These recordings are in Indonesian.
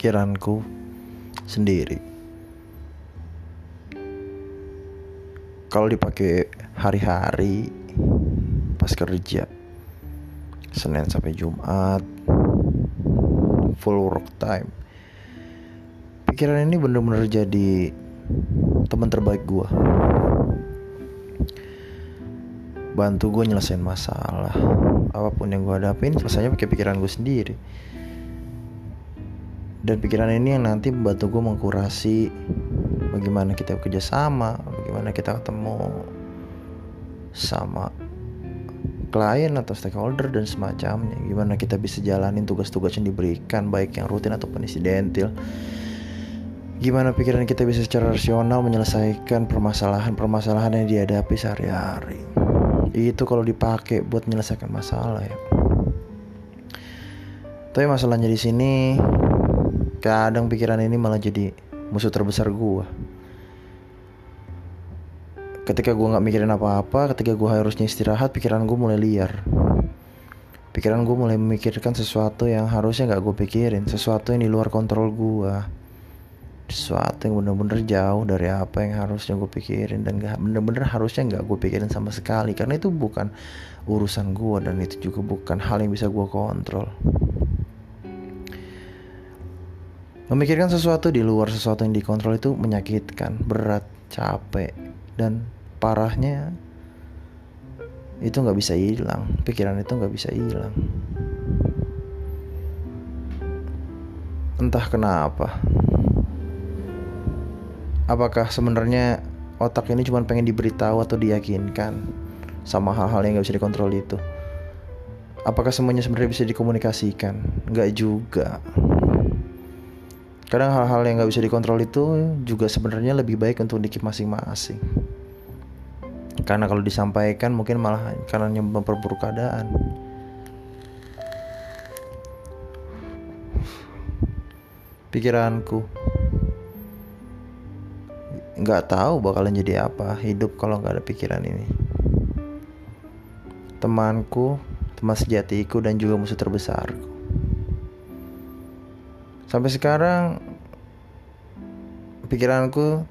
pikiranku sendiri. Kalau dipakai hari-hari pas kerja, Senin sampai Jumat, full work time. Pikiran ini bener-bener jadi teman terbaik gue. Bantu gue nyelesain masalah apa pun yang gue hadapin selesainya pakai pikiran gue sendiri dan pikiran ini yang nanti membantu gue mengkurasi bagaimana kita kerjasama bagaimana kita ketemu sama klien atau stakeholder dan semacamnya. Gimana kita bisa jalanin tugas-tugas yang diberikan baik yang rutin ataupun insidentil gimana pikiran kita bisa secara rasional menyelesaikan permasalahan-permasalahan yang dihadapi sehari-hari. Itu kalau dipakai buat menyelesaikan masalah ya. Tapi masalahnya di sini kadang pikiran ini malah jadi musuh terbesar gue ketika gue nggak mikirin apa-apa ketika gue harusnya istirahat pikiran gue mulai liar. Pikiran gue mulai memikirkan sesuatu yang harusnya nggak gue pikirin sesuatu yang di luar kontrol gue sesuatu yang bener-bener jauh dari apa yang harusnya gue pikirin dan gak bener-bener harusnya nggak gue pikirin sama sekali. Karena itu bukan urusan gue dan itu juga bukan hal yang bisa gue kontrol Memikirkan sesuatu di luar sesuatu yang dikontrol itu menyakitkan, berat, capek, dan parahnya itu nggak bisa hilang. Pikiran itu nggak bisa hilang. Entah kenapa. Apakah sebenarnya otak ini cuma pengen diberitahu atau diyakinkan sama hal-hal yang nggak bisa dikontrol itu? Apakah semuanya sebenarnya bisa dikomunikasikan? Nggak juga kadang hal-hal yang nggak bisa dikontrol itu juga sebenarnya lebih baik untuk dikip masing-masing. Karena kalau disampaikan mungkin malah karena memperburuk keadaan. Pikiranku. Nggak tahu bakalan jadi apa hidup kalau nggak ada pikiran ini. Temanku teman sejatiku dan juga musuh terbesarku Sampai sekarang pikiranku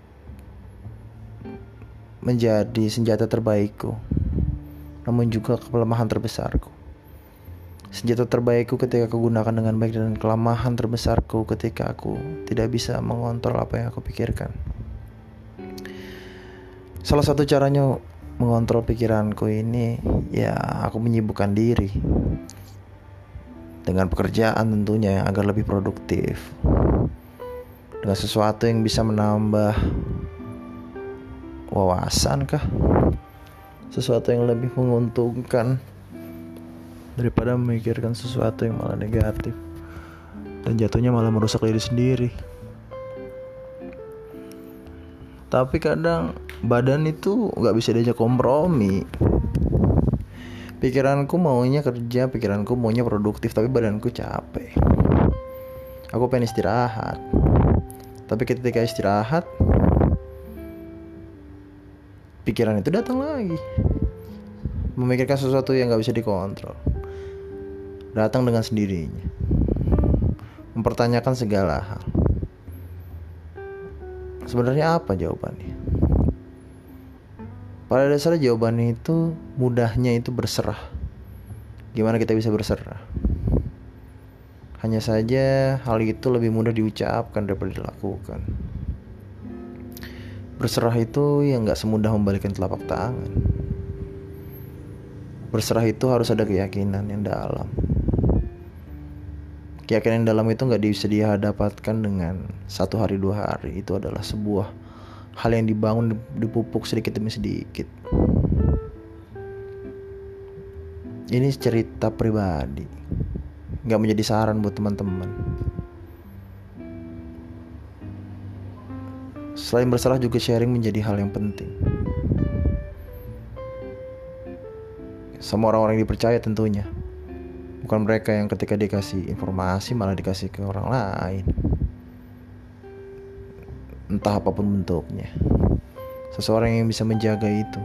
menjadi senjata terbaikku, namun juga kelemahan terbesarku. Senjata terbaikku ketika aku gunakan dengan baik dan kelemahan terbesarku ketika aku tidak bisa mengontrol apa yang aku pikirkan. Salah satu caranya mengontrol pikiranku ini ya aku menyibukkan diri dengan pekerjaan tentunya yang agar lebih produktif. Dengan sesuatu yang bisa menambah wawasan kah? Sesuatu yang lebih menguntungkan daripada memikirkan sesuatu yang malah negatif dan jatuhnya malah merusak diri sendiri. Tapi kadang badan itu nggak bisa diajak kompromi pikiranku maunya kerja pikiranku maunya produktif tapi badanku capek. Aku pengen istirahat. Tapi ketika istirahat pikiran itu datang lagi. Memikirkan sesuatu yang gak bisa dikontrol. Datang dengan sendirinya. Mempertanyakan segala hal. Sebenarnya apa jawabannya pada dasarnya jawabannya itu mudahnya itu berserah. Gimana kita bisa berserah? Hanya saja hal itu lebih mudah diucapkan daripada dilakukan. Berserah itu yang gak semudah membalikan telapak tangan. Berserah itu harus ada keyakinan yang dalam. Keyakinan yang dalam itu nggak bisa dihadapkan dengan satu hari dua hari. Itu adalah sebuah hal yang dibangun dipupuk sedikit demi sedikit. Ini cerita pribadi. Nggak menjadi saran buat teman-teman. Selain bersalah juga sharing menjadi hal yang penting. Sama orang-orang yang dipercaya tentunya. Bukan mereka yang ketika dikasih informasi malah dikasih ke orang lain entah apa pun bentuknya. Seseorang yang bisa menjaga itu,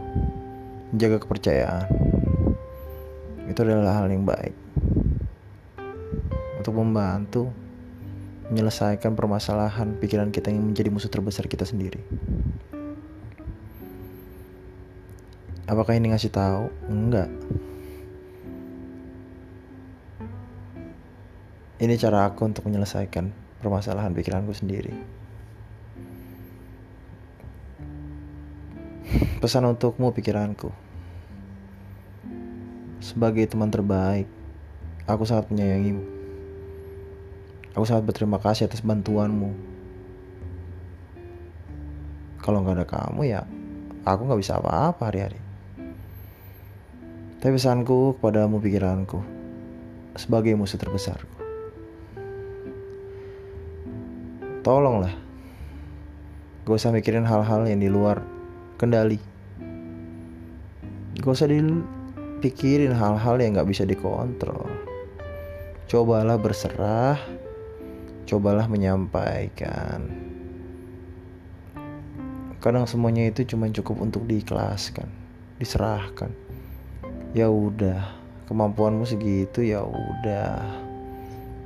menjaga kepercayaan, itu adalah hal yang baik untuk membantu menyelesaikan permasalahan pikiran kita yang menjadi musuh terbesar kita sendiri. Apakah ini ngasih tahu? Enggak. Ini cara aku untuk menyelesaikan permasalahan pikiranku sendiri. Pesan untukmu pikiranku. Sebagai teman terbaik, aku sangat menyayangimu. Aku sangat berterima kasih atas bantuanmu. Kalau nggak ada kamu ya, aku nggak bisa apa-apa hari-hari. Tapi pesanku kepadamu pikiranku, sebagai musuh terbesarku. Tolonglah, gak usah mikirin hal-hal yang di luar kendali. Gak usah dipikirin hal-hal yang gak bisa dikontrol. Cobalah berserah. Cobalah menyampaikan. Kadang semuanya itu cuma cukup untuk diikhlaskan diserahkan. Ya udah kemampuanmu segitu ya udah.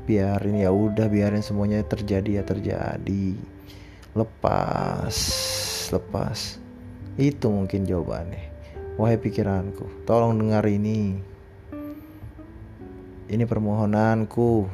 Biarin ya udah biarin semuanya terjadi ya terjadi. Lepas lepas. Itu mungkin jawabannya wahai pikiranku tolong dengar ini. Ini permohonanku